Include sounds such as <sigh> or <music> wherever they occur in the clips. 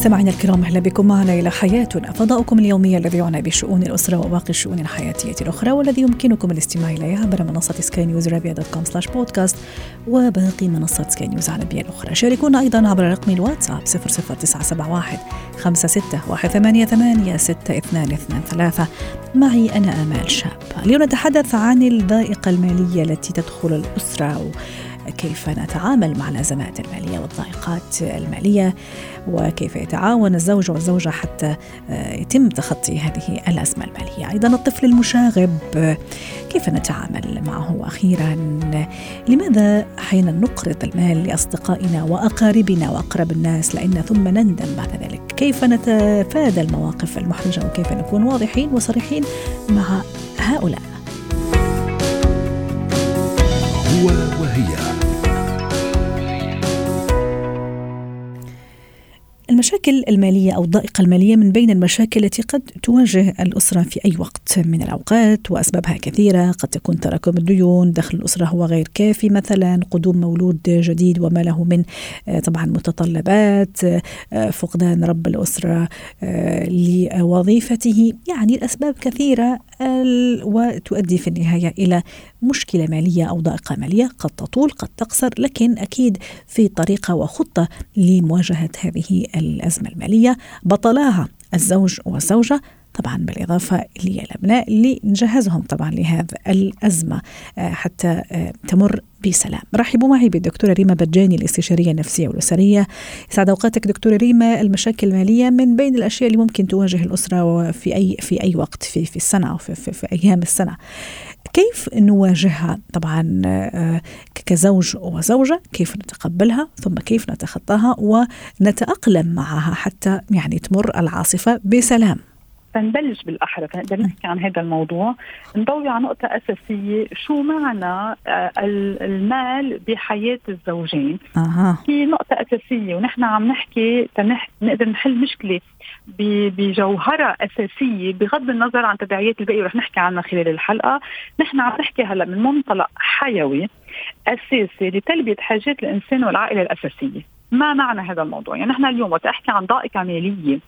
مستمعينا الكرام أهلا بكم معنا إلى حياتنا فضاؤكم اليومي الذي يعنى بشؤون الأسرة وباقي الشؤون الحياتية الأخرى والذي يمكنكم الاستماع اليه عبر منصة سكاي نيوز عربيه dot com slash podcast وباقي منصات سكاي نيوز العربية الأخرى. شاركونا أيضا عبر رقم الواتساب 00971 56 ثلاثة. معي أنا آمال شاب. اليوم نتحدث عن الضائقه المالية التي تدخل الأسرة كيف نتعامل مع الأزمات المالية والضائقات المالية وكيف يتعاون الزوج والزوجة حتى آه، يتم تخطي هذه الأزمة المالية، أيضا الطفل المشاغب كيف نتعامل معه أخيرا؟ لماذا أحيانا نقرض المال لأصدقائنا وأقاربنا وأقرب الناس لإن ثم نندم بعد ذلك؟ كيف نتفادى المواقف المحرجة وكيف نكون واضحين وصريحين مع هؤلاء؟ هو وهي المشاكل المالية أو الضائقة المالية من بين المشاكل التي قد تواجه الأسرة في أي وقت. من الأوقات وأسبابها كثيرة قد تكون تراكم الديون دخل الأسرة هو غير كافي مثلا قدوم مولود جديد وما له من آه، طبعا متطلبات آه، فقدان رب الأسرة آه، لوظيفته. يعني الأسباب كثيرة. وتؤدي في النهاية إلى مشكلة مالية أو ضائقة مالية قد تطول قد تقصر لكن أكيد في طريقة وخطة لمواجهة هذه الأزمة المالية. بطلاها الزوج والزوجة طبعا بالإضافة للأبناء اللي نجهزهم طبعا لهذا الأزمة آه، حتى آه، تمر بسلام. رحبوا معي بالدكتورة ريما بجاني الاستشارية النفسية والأسرية. يسعد أوقاتك دكتورة ريما. المشاكل المالية من بين الأشياء اللي ممكن تواجه الأسرة في أي في أي وقت في في السنة أو في, في, في أيام السنة. كيف نواجهها؟ طبعا آه، كزوج وزوجة كيف نتقبلها؟ ثم كيف نتخطاها؟ ونتأقلم معها حتى يعني تمر العاصفة بسلام. تنبلش بالأحرى. فنقدر نحكي عن هذا الموضوع. نضوي على نقطة أساسية شو معنى آه، المال بحياة الزوجين؟ أه. هي نقطة أساسية ونحن عم نحكي تنح... نقدر نحل مشكلة بجوهرة أساسية بغض النظر عن تداعيات الباقي ورح نحكي عنها خلال الحلقة. نحن عم نحكي هلأ من منطلق حيوي أساسي لتلبية حاجات الإنسان والعائلة الأساسية. ما معنى هذا الموضوع؟ يعني نحن اليوم وقت أحكي عن ضائقة مالية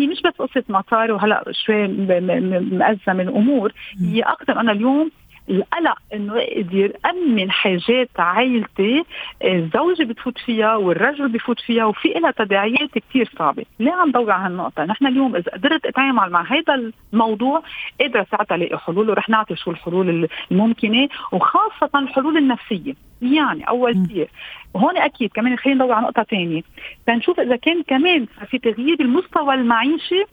هي مش بس قصة مصاري وهلأ شوي مأزمة الأمور هي أكثر أنا اليوم القلق إنه أقدر امن حاجات عائلتي الزوجه بتفوت فيها والرجل بفوت فيها وفي لها تداعيات كثير صعبة، ليه عم ضوي على هالنقطة؟ نحن اليوم إذا قدرت أتعامل مع هذا الموضوع قادرة ساعتها ألاقي حلول ورح نعطي شو الحلول الممكنة وخاصة الحلول النفسية، يعني أول شيء. وهون أكيد كمان خلينا ندور على نقطة ثانية تنشوف إذا كان كمان في تغيير المستوى المعيشي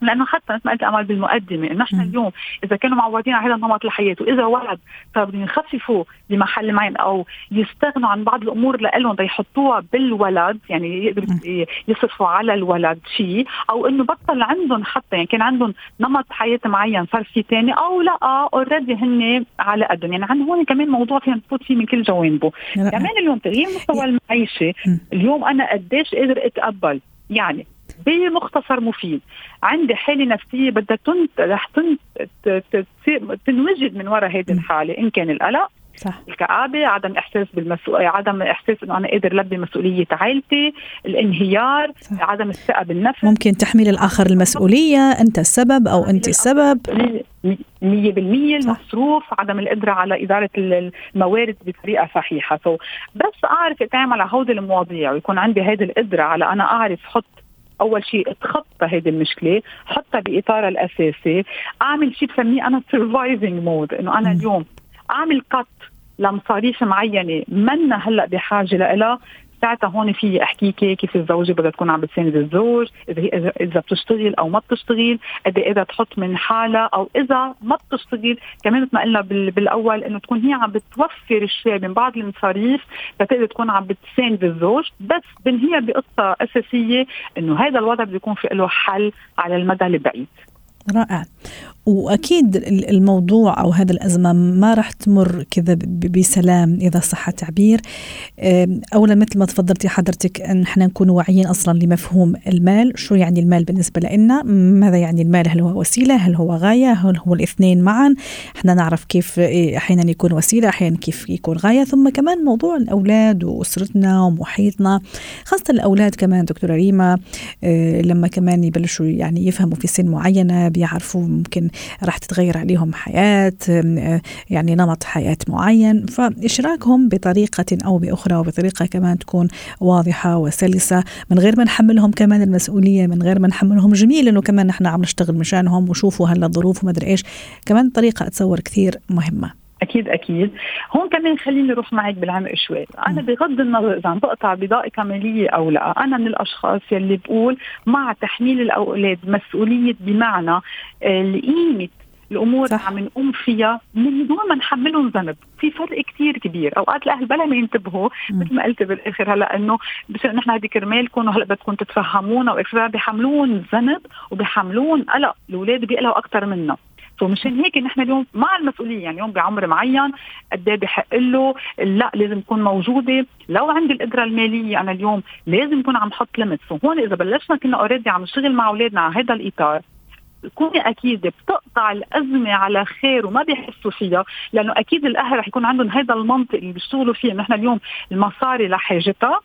لأنه حتى مثل ما قلت امل بالمقدمة إنه نحن اليوم إذا كانوا معودين على هذا النمط الحياة واذا ولد صار بدهم يخففوا بمحل معين أو يستغنوا عن بعض الأمور لهم يحطوها بالولد يعني يصرفوا على الولد شيء أو إنه بطل عندهم حتى يعني كان عندهم نمط حياة معين صار في ثاني أو لا اوريدي هن على قدهم. يعني عن هون كمان موضوع فينا نفوت فيه من كل جوانبه. كمان اليوم تغيير مستوى المعيشة اليوم أنا قديش قادر أتقبل؟ يعني بمختصر مفيد. عندي حالة نفسية بدها تنت رح تنوجد من وراء هذه الحالة إن كان القلق صح. الكآبة عدم إحساس بالمسؤولية عدم إحساس إنه أنا قادر لبي مسؤولية عائلتي الانهيار صح. عدم الثقة بالنفس. ممكن تحميل الآخر المسؤولية أنت السبب أو أنت السبب. مية بالمية المصروف عدم القدرة على إدارة الموارد بطريقة صحيحة. so بس أعرف أتعامل على هودي المواضيع ويكون عندي هذه القدرة على أنا أعرف حط أول شيء اتخطى هذه المشكلة حطها باطارها الأساسي. أعمل شيء بسميه أنا surviving mode إنه أنا اليوم أعمل cut لمصاريف معينة منا هلأ بحاجة لها ساعتها هون في احكيكي كيف الزوجة بدها تكون عم بتساند الزوج اذا اذا بتشتغل أو ما بتشتغل قد إيه قادره تحط من حالها أو إذا ما بتشتغل. كمان مثل ما قلنا بالأول إنه تكون هي عم بتوفر الشيء من بعض المصاريف لتقدر تكون عم بتساند الزوج. بس بنهي بقصة أساسية إنه هذا الوضع بده يكون في له حل على المدى البعيد. رائع. وأكيد الموضوع أو هذا الأزمة ما راح تمر كذا بسلام إذا صح التعبير. اولا مثل ما تفضلتي حضرتك أن إحنا نكون واعيين أصلا لمفهوم المال شو يعني المال بالنسبة لنا؟ ماذا يعني المال؟ هل هو وسيلة؟ هل هو غاية؟ هل هو الاثنين معا؟ إحنا نعرف كيف إيه، أحيانا يكون وسيلة أحيانا كيف يكون غاية. ثم كمان موضوع الأولاد وأسرتنا ومحيطنا خاصة الأولاد كمان دكتورة ريما إيه، لما كمان يبلشوا يعني يفهموا في سن معينة بيعرفوا ممكن راح تتغير عليهم حياة يعني نمط حياة معين. فإشراكهم بطريقة أو بأخرى وبطريقة كمان تكون واضحة وسلسة. من غير ما نحملهم كمان المسؤولية من غير ما نحملهم جميل إنه كمان نحن عم نشتغل مشانهم وشوفوا هلا الظروف وما أدري إيش. كمان طريقة أتصور كثير مهمة. أكيد أكيد. هون كمان خليني أروح معك بالعمق شوي. أنا بغض النظر إذا عم بقطع بضائقة ماليه أو لا أنا من الأشخاص يلي بقول مع تحميل الأولاد مسؤولية بمعنى آه، قيمه الأمور صح. عم نقوم فيها من دون ما نحملهم ذنب. في فرق كتير كبير. أوقات الأهل بلا ما ينتبهوا مثل ما قلت بالآخر هلا إنه بصير نحن هذه كرمالكم وهلا بدكم تتفهمونا وأكثر بيحملون ذنب وبيحملون قلق. الأولاد بيقلقوا أكثر منا. فمشان هيك نحن اليوم مع المسؤوليه يعني اليوم بعمر معين قد إيه بحق له لا لازم تكون موجودة. لو عندي القدرة المالية أنا اليوم لازم اكون عم حط limits وهون إذا بلشنا كنا already عم نشتغل مع أولادنا على هذا الإطار كوني أكيد بتقطع الأزمة على خير وما بيحسوا فيها لأنه أكيد الأهل رح يكون عندهم هذا المنطق اللي بيشتغلوا فيه. نحن اليوم المصاري لحاجتها.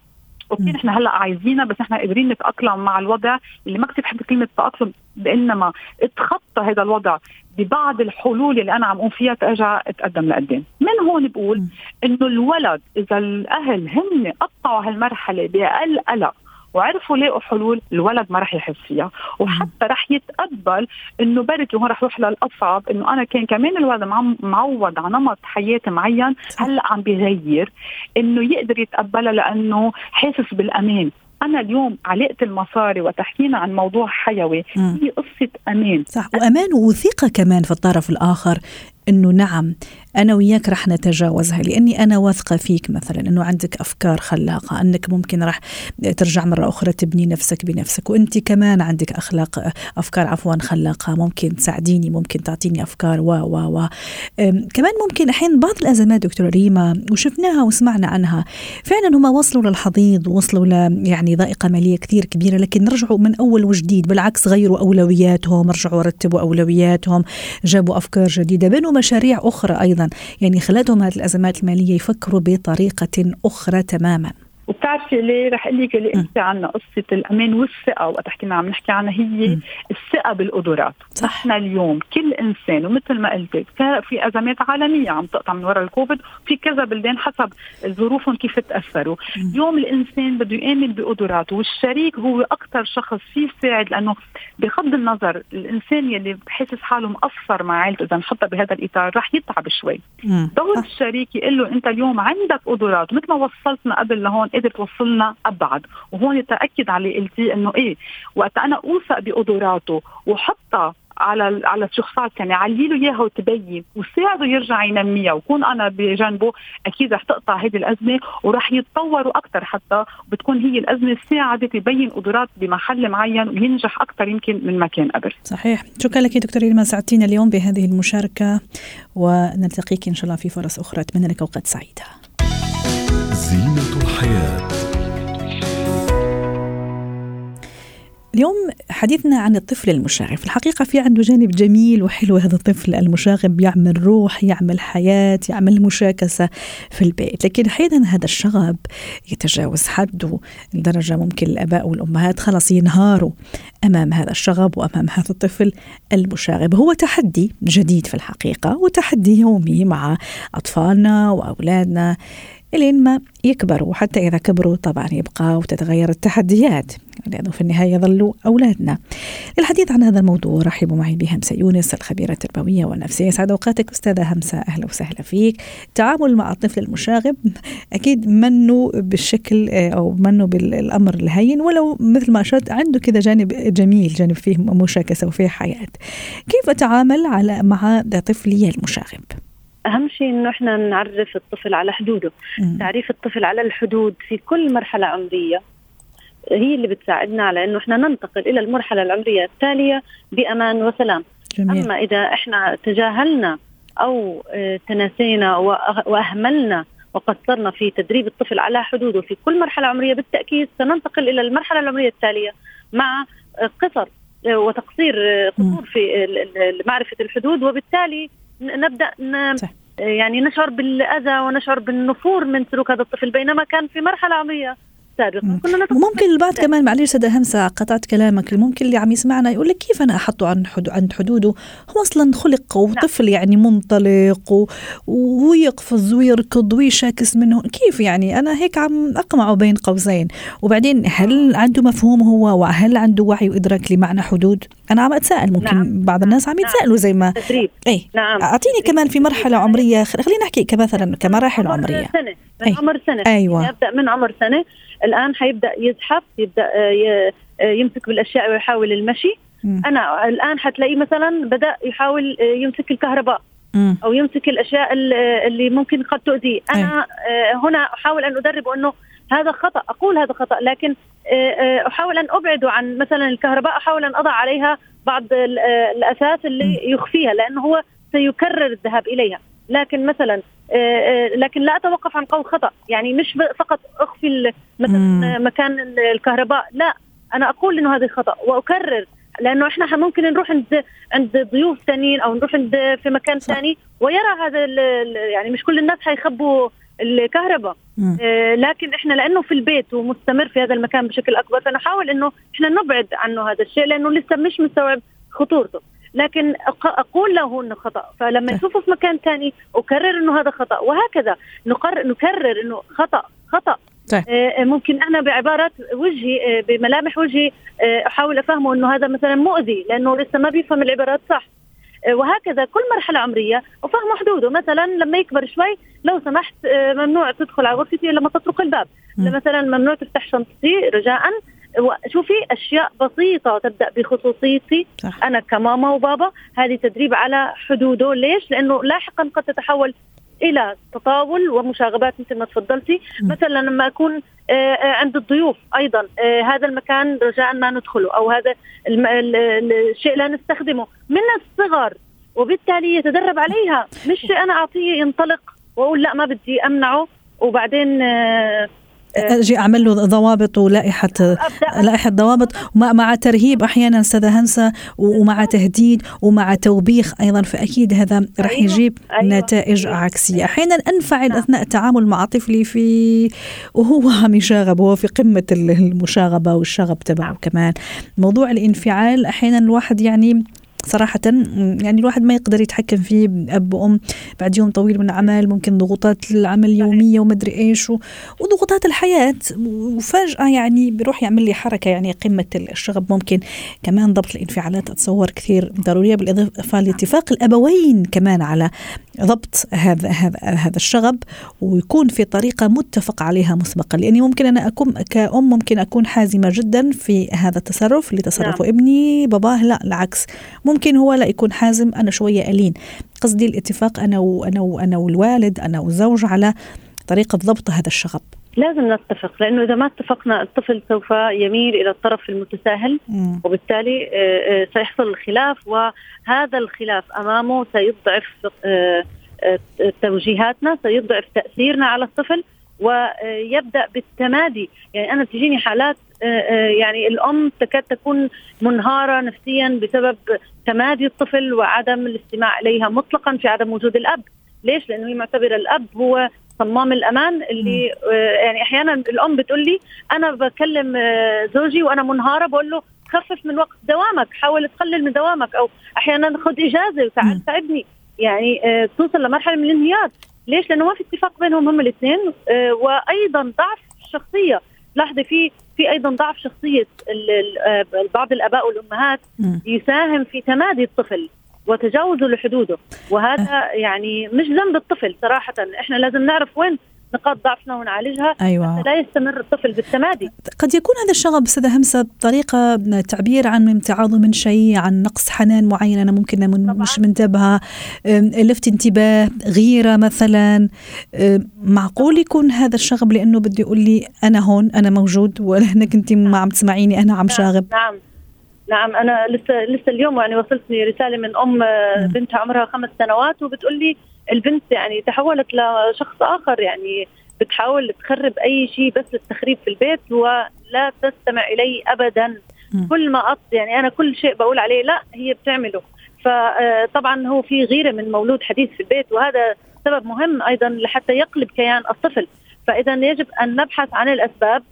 أوكي نحن هلا عايزينها بس نحن قادرين نتأقلم مع الوضع. اللي ما كثير بحب كلمة تأقلم بانما اتخطى هذا الوضع ببعض الحلول اللي أنا عم أقوم فيها ترجع اتقدم لقدام. من هون بقول إنه الولد إذا الأهل هن قطعوا هالمرحلة بأقل قلق وعرفوا لاقوا حلول الولد ما رح يحس فيها. وحتى رح يتقبل إنه بركي وهون رح يروح للأصعب إنه أنا كان كمان الولد معود على نمط حياه معين هلأ عم بغير إنه يقدر يتقبلها لأنه حاسس بالأمان. أنا اليوم علاقة المصاري وتحكينا عن موضوع حيوي هي قصة أمان. صح. وأمان وثقه كمان في الطرف الآخر. إنه نعم أنا وياك رح نتجاوزها لأني أنا واثقة فيك مثلا إنه عندك أفكار خلاقة أنك ممكن رح ترجع مرة أخرى تبني نفسك بنفسك وأنت كمان عندك أخلاق أفكار عفوا خلاقة ممكن تساعديني ممكن تعطيني أفكار و و و كمان ممكن أحيانا بعض الأزمات دكتورة ريما وشفناها وسمعنا عنها فعلا هم وصلوا للحضيض ووصلوا ل يعني ضائقه مالية كثير كبيرة لكن رجعوا من أول وجديد بالعكس غيروا أولوياتهم رجعوا رتبوا أولوياتهم جابوا أفكار جديدة. بنوا مشاريع أخرى أيضا. يعني خلتهم هذه الأزمات المالية يفكروا بطريقة أخرى تماما. وبتعرفي ليه رح أقول لك اللي انت عنا قصة الأمان والثقة وقت حكينا عم نحكي عنها هي. الثقة بالقدرات. صح. إحنا اليوم كل إنسان ومثل ما قلت في أزمات عالمية عم تقطع من وراء الكوفيد في كذا بلدان حسب ظروفهم كيف تأثروا. اليوم الإنسان بده يامن بقدراته والشريك هو أكثر شخص فيه يساعد لأنه بغض النظر الإنسان يلي بحسس حاله مقصر مع عائلته إذا نحطها بهذا الإطار رح يتعب شوي. دور الشريك يقول له أنت اليوم عندك قدرات مثل ما وصلتنا قبل لهون قدر توصلنا ابعد وهون تاكد على قلتي إنه إيه وقت أنا أوثق بقدراته وحطها على على الشخصات يعني علي له إياها وتبين وساعده يرجع ينميها وكون أنا بجانبه أكيد رح تقطع هذه الأزمة ورح يتطوروا أكثر حتى بتكون هي الأزمة ساعدت يبين قدرات بمحل معين وينجح أكثر يمكن من ما كان قبل. صحيح، شكرا لك دكتور إلما سعدتينا اليوم بهذه المشاركة ونلتقيك إن شاء الله في فرص أخرى أتمنى لك أوقات سعيدة. زينة الحياة. اليوم حديثنا عن الطفل المشاغب. الحقيقة في عنده جانب جميل وحلو هذا الطفل المشاغب يعمل روح يعمل حياة يعمل مشاكسة في البيت. لكن أحيانا هذا الشغب يتجاوز حده لدرجة ممكن الآباء والأمهات خلاص ينهاروا أمام هذا الشغب وأمام هذا الطفل المشاغب. هو تحدي جديد في الحقيقة وتحدي يومي مع أطفالنا وأولادنا. لين ما يكبروا وحتى إذا كبروا طبعا يبقى وتتغير التحديات لأنه في النهاية يظلوا أولادنا. للحديث عن هذا الموضوع رحبوا معي بهمسة يونس الخبيرة التربوية والنفسية. سعد أوقاتك أستاذة همسة أهلا وسهلا فيك. التعامل مع الطفل المشاغب أكيد منه بالشكل أو منه بالأمر الهين ولو مثل ما أشرت عنده كذا جانب جميل جانب فيه مشاكسة وفيه حياة. كيف أتعامل على مع طفلي المشاغب؟ أهم شيء إنه إحنا نعرف الطفل على حدوده م. تعريف الطفل على الحدود في كل مرحلة عمرية هي اللي بتساعدنا على إنه إحنا ننتقل إلى المرحلة العمرية التالية بأمان وسلام جميل. أما إذا إحنا تجاهلنا أو آه، تناسينا وأهملنا وقصرنا في تدريب الطفل على حدوده في كل مرحلة عمرية بالتأكيد سننتقل إلى المرحلة العمرية التالية مع قصر وتقصير قصور في معرفة الحدود وبالتالي نبدأ يعني نشعر بالأذى ونشعر بالنفور من سلوك هذا الطفل بينما كان في مرحلة عمريه سابقا كنا ممكن البعض كمان معلش سيدة همسة قطعت كلامك ممكن اللي عم يسمعنا يقول لك كيف أنا أحطه عند عند حدوده؟ هو أصلا خلق وطفل نعم. يعني منطلق و... ويقفز ويركض ويشاكس منه. كيف يعني؟ أنا هيك عم أقمعه بين قوسين. وبعدين هل عنده مفهوم هو وهل عنده وعي وإدراك لمعنى حدود؟ أنا عم أتساءل. ممكن نعم. بعض الناس عم يتساءلوا زي ما تدريب. أي نعم. أعطيني كمان في مرحلة عمرية. خلينا نحكي كمثلا كمراحل عمرية. سنة. من عمر سنة. أيوة. يبدأ من عمر سنة. الآن حيبدأ يزحف يبدأ آه، آه، يمسك بالأشياء ويحاول المشي م. أنا الآن حتلاقيه مثلا بدأ يحاول آه، يمسك الكهرباء م. أو يمسك الأشياء اللي ممكن قد تؤذيه أنا أي. هنا أحاول أن ادربه انه هذا خطأ أقول هذا خطأ لكن أحاول أن ابعده عن مثلا الكهرباء أحاول أن أضع عليها بعض الأثاث اللي يخفيها لأنه هو سيكرر الذهاب إليها لكن مثلا لكن لا أتوقف عن قول خطأ. يعني مش فقط أخفي مثلا مكان الكهرباء لا. أنا أقول إنه هذا خطأ وأكرر لأنه إحنا ممكن نروح عند عند ضيوف ثانيين أو نروح عند في مكان ثاني ويرى هذا يعني مش كل الناس حيخبوا الكهرباء. آه لكن إحنا لأنه في البيت ومستمر في هذا المكان بشكل أكبر فنحاول إنه إحنا نبعد عنه هذا الشيء لأنه لسه مش مستوعب خطورته. لكن أقول له إنه خطأ. فلما يشوفه في مكان ثاني أكرر إنه هذا خطأ. وهكذا نقرر نكرر إنه خطأ. خطأ. طيب. ممكن أنا بعبارات وجهي آه، بملامح وجهي أحاول أفهمه إنه هذا مثلا مؤذي لأنه لسه ما بيفهم العبارات صح. وهكذا كل مرحلة عمرية وفهم حدوده. مثلا لما يكبر شوي لو سمحت ممنوع تدخل على غرفتي لما تطرق الباب. مثلا ممنوع تفتح شنطتي رجاء شوفي أشياء بسيطة تبدأ بخصوصيتي صح. أنا كماما وبابا. هذه تدريب على حدوده. ليش؟ لأنه لاحقا قد تتحول إلى تطاول ومشاغبات مثل ما تفضلتي. م. مثلا لما أكون آه، آه، عند الضيوف أيضا آه، هذا المكان رجاء ما ندخله أو هذا الشيء لا نستخدمه. من الصغر وبالتالي يتدرب عليها. مش أنا أعطيه ينطلق وأقول لا ما بدي أمنعه وبعدين أجي أعمل له ضوابط ولائحة لائحة ضوابط مع ترهيب أحيانا استاذه هنسة ومع تهديد ومع توبيخ أيضا فأكيد هذا راح أيوة، يجيب أيوة. نتائج عكسية أحيانا أنفعل نعم. أثناء التعامل مع طفلي في وهو عم يشاغب وهو في قمة المشاغبة والشغب تبعه نعم. كمان موضوع الانفعال أحيانا الواحد يعني صراحة يعني الواحد ما يقدر يتحكم فيه أب وأم بعد يوم طويل من عمل ممكن ضغوطات العمل اليومية ومدري إيش وضغوطات الحياة وفجأة يعني بيروح يعمل لي حركة يعني قمة الشغب. ممكن كمان ضبط الانفعالات أتصور كثير ضرورية بالإضافة لاتفاق الأبوين كمان على ضبط هذا هذا هذا الشغب ويكون في طريقة متفق عليها مسبقا. لأني ممكن أنا أكون كأم ممكن أكون حازمة جدا في هذا التصرف لتصرف نعم. ابني باباه لا العكس. ممكن هو لا يكون حازم أنا شوية ألين. قصدي الاتفاق أنا وأنا وأنا والوالد أنا والزوج على طريقة ضبط هذا الشغب. لازم نتفق لأنه إذا ما اتفقنا الطفل سوف يميل إلى الطرف المتساهل مم. وبالتالي آه، آه، سيحصل الخلاف وهذا الخلاف أمامه سيضعف آه، توجيهاتنا سيضعف تأثيرنا على الطفل ويبدأ بالتمادي. يعني أنا تجيني حالات يعني الأم تكاد تكون منهارة نفسيا بسبب تمادي الطفل وعدم الاستماع إليها مطلقا في عدم وجود الأب. ليش؟ لأنه هي معتبرة الأب هو صمام الأمان اللي آه يعني أحيانا الأم بتقول لي أنا بكلم آه زوجي وأنا منهارة بقول له خفف من وقت دوامك حاول تقلل من دوامك أو أحيانا خذ إجازة وتعال ساعدني. يعني آه توصل لمرحلة من الانهيار. ليش؟ لأنه ما في اتفاق بينهم هم الاثنين آه وأيضا ضعف الشخصيه لاحظي في في أيضا ضعف شخصية آه، بعض الآباء والأمهات يساهم في تمادي الطفل وتجاوزه لحدوده. وهذا يعني مش ذنب الطفل صراحة. إحنا لازم نعرف وين نقاط ضعفنا ونعالجها أيوة. حتى لا يستمر الطفل بالتمادي قد يكون هذا الشغب أستاذة همسة طريقة تعبير عن امتعاضه من شيء عن نقص حنان معين أنا ممكن من مش منتبهة. لفت انتباه غيرة مثلا. معقول يكون هذا الشغب لأنه بده يقول لي أنا هون أنا موجود ولأنك أنت ما عم تسمعيني أنا عم نعم، شاغب. نعم. نعم أنا لسه لسه اليوم يعني وصلتني رسالة من أم بنتها عمرها خمس سنوات وبتقول لي البنت يعني تحولت لشخص آخر يعني بتحاول تخرب أي شيء بس للتخريب في البيت ولا تستمع إلي ابدا. كل ما أط يعني أنا كل شيء بقول عليه لا هي بتعمله. فطبعا هو في غيرة من مولود حديث في البيت وهذا سبب مهم أيضا لحتى يقلب كيان الطفل. فإذا يجب أن نبحث عن الأسباب.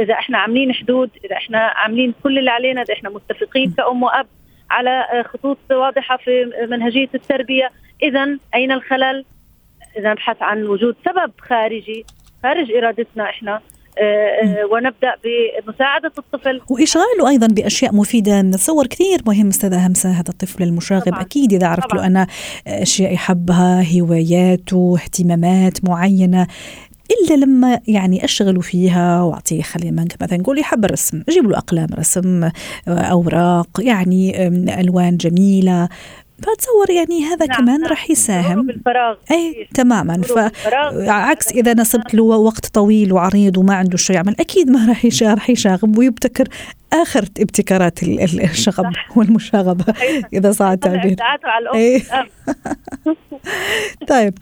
إذا إحنا عاملين حدود إذا إحنا عاملين كل اللي علينا إذا إحنا متفقين كأم وأب على خطوط واضحة في منهجية التربية. إذا أين الخلل؟ إذا نبحث عن وجود سبب خارجي خارج إرادتنا إحنا آه، آه، ونبدأ بمساعدة الطفل. واشغاله أيضا بأشياء مفيدة نتصور كثير مهم أستاذة همسة هذا الطفل المشاغب طبعا. أكيد إذا عرفت له أنا أشياء يحبها هواياته اهتمامات معينة إلا لما يعني اشغله فيها واعطيه خلينا مثلا نقول يحب الرسم أجيب له أقلام رسم آه، أوراق يعني ألوان جميلة. فاتصور يعني هذا نعم كمان نعم. راح يساهم. بالفراغ أي تماما. فعكس إذا نصبت له وقت طويل وعريض وما عنده شيء يعمل أكيد ما راح راح يشاغب ويبتكر آخر ابتكارات الشغب والمشاغبة إذا صح التعبير إيه. <laughs> طيب.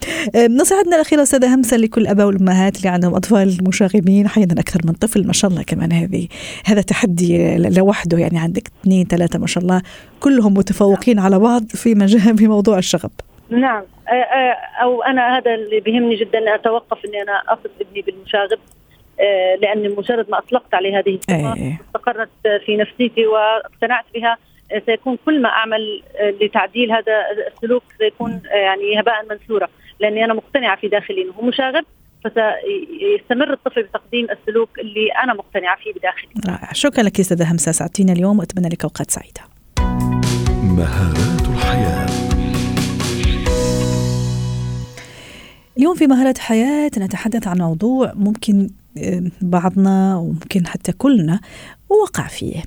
نصيحتنا الاخيره أستاذة همسة لكل الاباء والأمهات اللي عندهم أطفال مشاغبين. أحيانا أكثر من طفل ما شاء الله كمان هذه. هذا تحدي لوحده يعني عندك اثنين ثلاثة ما شاء الله. كلهم متفوقين على بعض في مجال <laughs> في موضوع الشغب. نعم. أو أنا هذا اللي بيهمني جدا أتوقف إني أنا أخذ ابني بالمشاغب. آه، لأن مجرد ما أطلقت عليه هذه الصفة إيه. استقرت في نفسيتي واقتنعت بها آه، سيكون كل ما أعمل آه، لتعديل هذا السلوك سيكون يعني هباء منثورا لأني أنا مقتنعة في داخلي. أنه مشاغب فسيستمر الطفل بتقديم السلوك اللي أنا مقتنعة فيه بداخلي. رائع. شكرا لك أستاذة همسة سعدتينا اليوم وأتمنى لك أوقات سعيدة. مهارات الحياة. اليوم في مهارات حياة نتحدث عن موضوع ممكن بعضنا وممكن حتى كلنا ووقع فيه.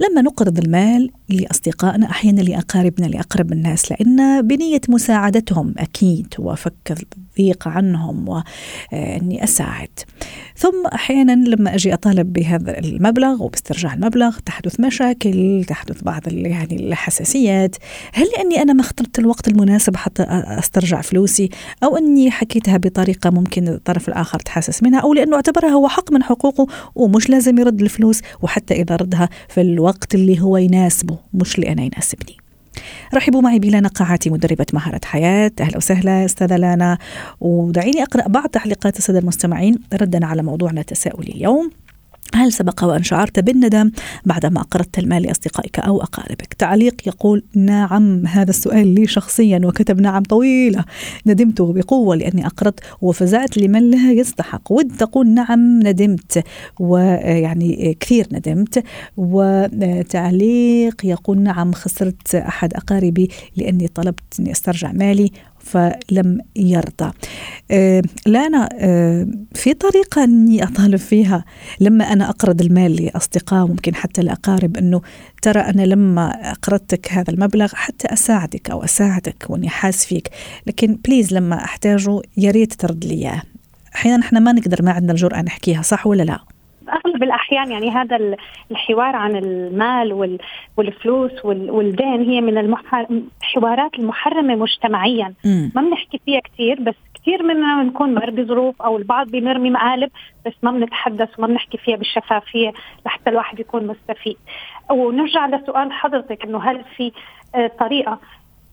لما نقرض المال لأصدقائنا أحيانا لأقاربنا لأقرب الناس لأن بنية مساعدتهم أكيد وفك الضيق عنهم وأني أساعد. ثم أحيانا لما أجي أطالب بهذا المبلغ وباسترجاع المبلغ تحدث مشاكل تحدث بعض يعني الحساسيات. هل لأني أنا ما اخترت الوقت المناسب حتى أسترجع فلوسي أو أني حكيتها بطريقة ممكن الطرف الآخر تحسس منها أو لأنه اعتبرها هو حق من حقوقه ومش لازم يرد الفلوس وحتى إذا ردها في الوقت اللي هو يناسبه مش اللي أنا يناسبني. رحبوا معي بلانا قاعاتي مدربة مهارة حياة. أهلا وسهلا أستاذة لانا. ودعيني أقرأ بعض تعليقات السادة المستمعين ردا على موضوعنا تساؤلي اليوم. هل سبق وأن شعرت بالندم بعدما أقرضت المال لأصدقائك أو أقاربك؟ تعليق يقول نعم هذا السؤال لي شخصيا وكتب نعم طويلة. ندمت بقوة لأني أقرضت وفزعت لمن لها يستحق. ود تقول نعم ندمت. ويعني كثير ندمت. وتعليق يقول نعم خسرت أحد أقاربي لأني طلبت أني أسترجع مالي. فلم يرضى. آه لا أنا آه في طريقة أني أطالب فيها لما أنا أقرض المال لأصدقاء ممكن حتى الأقارب أنه ترى أنا لما أقرضتك هذا المبلغ حتى أساعدك أو أساعدك وأني حاس فيك. لكن بليز لما أحتاجه يا ريت ترد لي إياه. أحيانا إحنا ما نقدر ما عندنا الجرأة نحكيها صح ولا لا؟ اغلب الاحيان يعني هذا الحوار عن المال والفلوس والدين هي من الحوارات المحرمة مجتمعيا. ما بنحكي فيها كثير بس كثير مننا بنكون مر بظروف أو البعض بمرمي مقالب بس ما بنتحدث وما بنحكي فيها بالشفافية لحتى الواحد يكون مستفيد. ونرجع لسؤال حضرتك إنه هل في آه، طريقة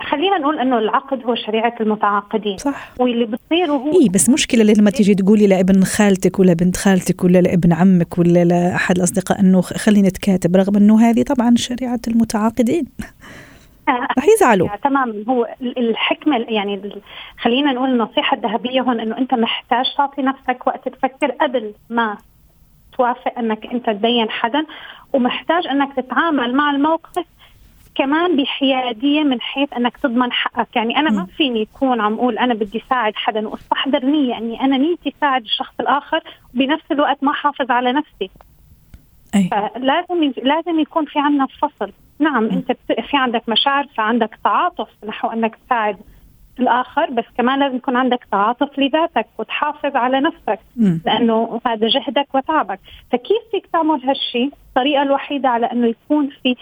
خلينا نقول إنه العقد هو شريعة المتعاقدين. صح. واللي بتصير وهو اي بس مشكلة لما تيجي تقولي لابن خالتك ولا بنت خالتك ولا لابن عمك ولا لأحد الأصدقاء إنه خلينا نتكاتب رغم إنه هذه طبعا شريعة المتعاقدين. <laughs> رح يزعلوا. تماما هو الحكمة يعني خلينا نقول النصيحة الذهبية هون إنه أنت محتاج تعطي نفسك وقت تفكر قبل ما توافق إنك أنت تدين حدا ومحتاج إنك تتعامل مع الموقف كمان بحيادية من حيث أنك تضمن حقك. يعني أنا ما فيني اكون عم أقول أنا بدي ساعد حدا واستحضر نية. اني أنا نيتي ساعد الشخص الآخر وبنفس الوقت ما احافظ على نفسي. أي. فلازم لازم يكون في عندنا فصل. نعم أنت في عندك مشاعر في عندك تعاطف نحو أنك تساعد الآخر بس كمان لازم يكون عندك تعاطف لذاتك وتحافظ على نفسك م. لأنه هذا جهدك وتعبك. فكيف فيك تعمل هالشيء الطريقة الوحيدة على أنه يكون في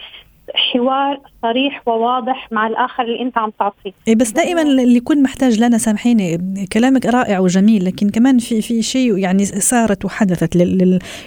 حوار صريح وواضح مع الآخر اللي أنت عم تعطيه. إيه بس دائما اللي يكون محتاج لنا سامحيني كلامك رائع وجميل لكن كمان في في شيء يعني صارت وحدثت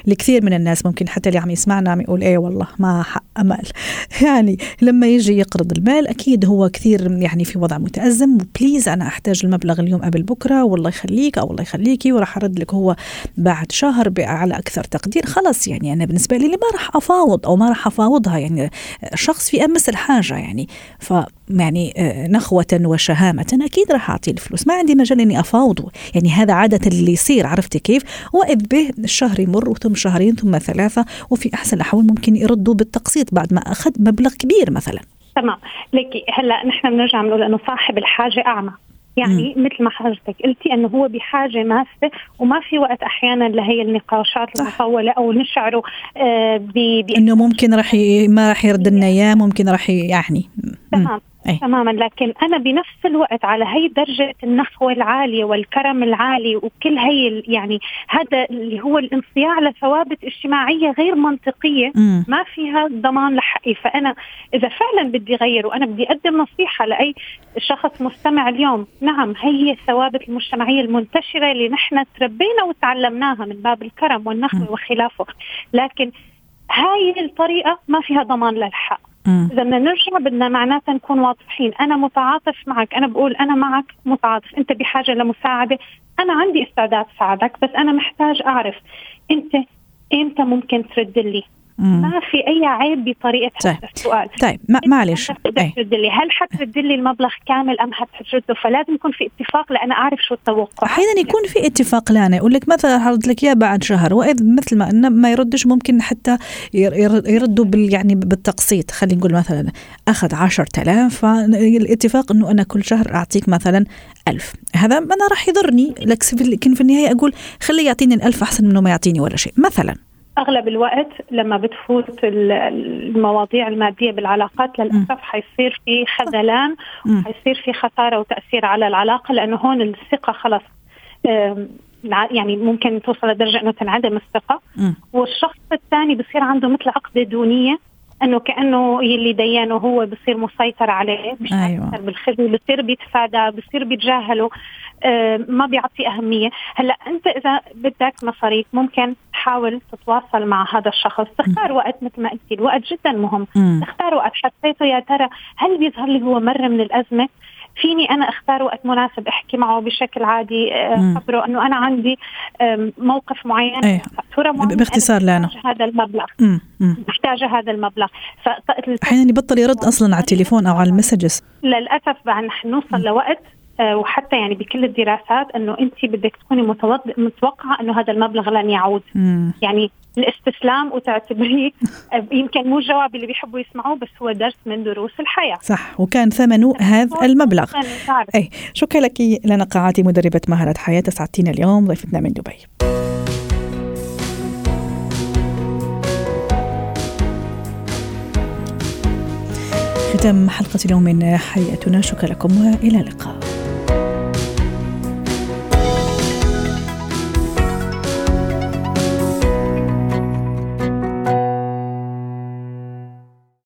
لكثير من الناس ممكن حتى اللي عم يسمعنا عم يقول إيه والله ما حق امل <laughs> يعني لما يجي يقرض المال أكيد هو كثير يعني في وضع متأزم وبليز أنا أحتاج المبلغ اليوم قبل بكرة والله يخليك أو الله يخليكي وراح أرد لك هو بعد شهر على أكثر تقدير. خلص يعني أنا بالنسبة لي ما راح أفاوض أو ما راح أفاوضها يعني شخص في أمس الحاجة يعني. ف يعني آه، نخوة وشهامة أكيد راح أعطيه الفلوس. ما عندي مجال إني أفاوضه يعني هذا عادة اللي يصير عرفتي كيف؟ وإذ به الشهر يمر ثم شهرين ثم ثلاثة وفي أحسن الأحوال ممكن يردوا بالتقسيط بعد ما أخذ مبلغ كبير مثلا. تمام. لكي هلأ نحن بنرجع بنقول إنه صاحب الحاجة أعمى. يعني مم. مثل ما حضرتك قلتي إنه هو بحاجة ماسة وما في وقت أحيانا لهي النقاشات المطوله أو نشعره آه إنه ممكن راح ما راح يرد لنا إياه ممكن راح يعني. تمام. أي. تماما. لكن أنا بنفس الوقت على هي درجة النخوة العالية والكرم العالي وكل هي يعني هذا اللي هو الانصياع لثوابت اجتماعية غير منطقية م. ما فيها ضمان لحقي. فأنا إذا فعلا بدي غير وأنا بدي أقدم نصيحة لأي شخص مستمع اليوم نعم هي الثوابت المجتمعية المنتشرة اللي نحن تربينا وتعلمناها من باب الكرم والنخوة وخلافه. لكن هاي الطريقة ما فيها ضمان للحق. إذا بدنا نرجع بدنا معناتها نكون واضحين. أنا متعاطف معك. أنا بقول أنا معك متعاطف. أنت بحاجة لمساعدة. أنا عندي استعداد ساعدك بس أنا محتاج أعرف أنت إمتى ممكن ترد لي؟ ما في أي عيب بطريقة طيب. هذا السؤال. طيب ما معلش. لي هل حترد لي المبلغ كامل أم حترده فلازم يكون في اتفاق لأنا أعرف شو التوقع. أحيانا يكون في اتفاق لنا يقول لك مثلا حرد لك إياه بعد شهر واذا مثل ما ما يردش ممكن حتى يردوا بال يعني بالتقسيط. خلينا نقول مثلا أخذ 10000 فالاتفاق إنه أنا كل شهر أعطيك مثلا ألف. هذا أنا راح يضرني لكن في النهاية أقول خليه يعطيني الألف أحسن منه ما يعطيني ولا شيء. مثلا أغلب الوقت لما بتفوت المواضيع المادية بالعلاقات للأسف حيصير في خذلان وحيصير في خسارة وتأثير على العلاقة لأنه هون الثقة خلص يعني ممكن توصل لدرجة إنه تنعدم الثقة. والشخص الثاني بصير عنده مثل عقدة دونية. انه كأنه يلي ديانه هو بصير مسيطر عليه مش أيوة. بالخدمه بصير بيتفادى بصير بيتجاهله آه ما بيعطي أهمية هلأ أنت إذا بدك مصاريف ممكن تحاول تتواصل مع هذا الشخص تختار م. وقت مثل ما قلتي الوقت جدا مهم م. تختار وقت حسيته يا ترى هل بيظهر لي هو مر من الأزمة فيني أنا اختار وقت مناسب أحكي معه بشكل عادي آه، خبره إنه أنا عندي موقف معين إيه. معينة باختصار لنا هذا المبلغ. محتاجة هذا المبلغ. أحيانا يبطل يرد أصلا على التليفون أو على المسجز. للأسف نحن نوصل لوقت وحتى يعني بكل الدراسات إنه أنت بدك تكوني متوقعة إنه هذا المبلغ لن يعود. مم. يعني الاستسلام وتعتبريه آه، يمكن مو الجواب اللي بيحبوا يسمعوه بس هو درس من دروس الحياة. صح وكان ثمنه هذا المبلغ. أي شكرا لك لنا قاعاتي مدربة مهارة حياة. اسعدتينا اليوم ضيفتنا من دبي. ختام حلقة اليوم من حياتنا. شكرا لكم وإلى اللقاء.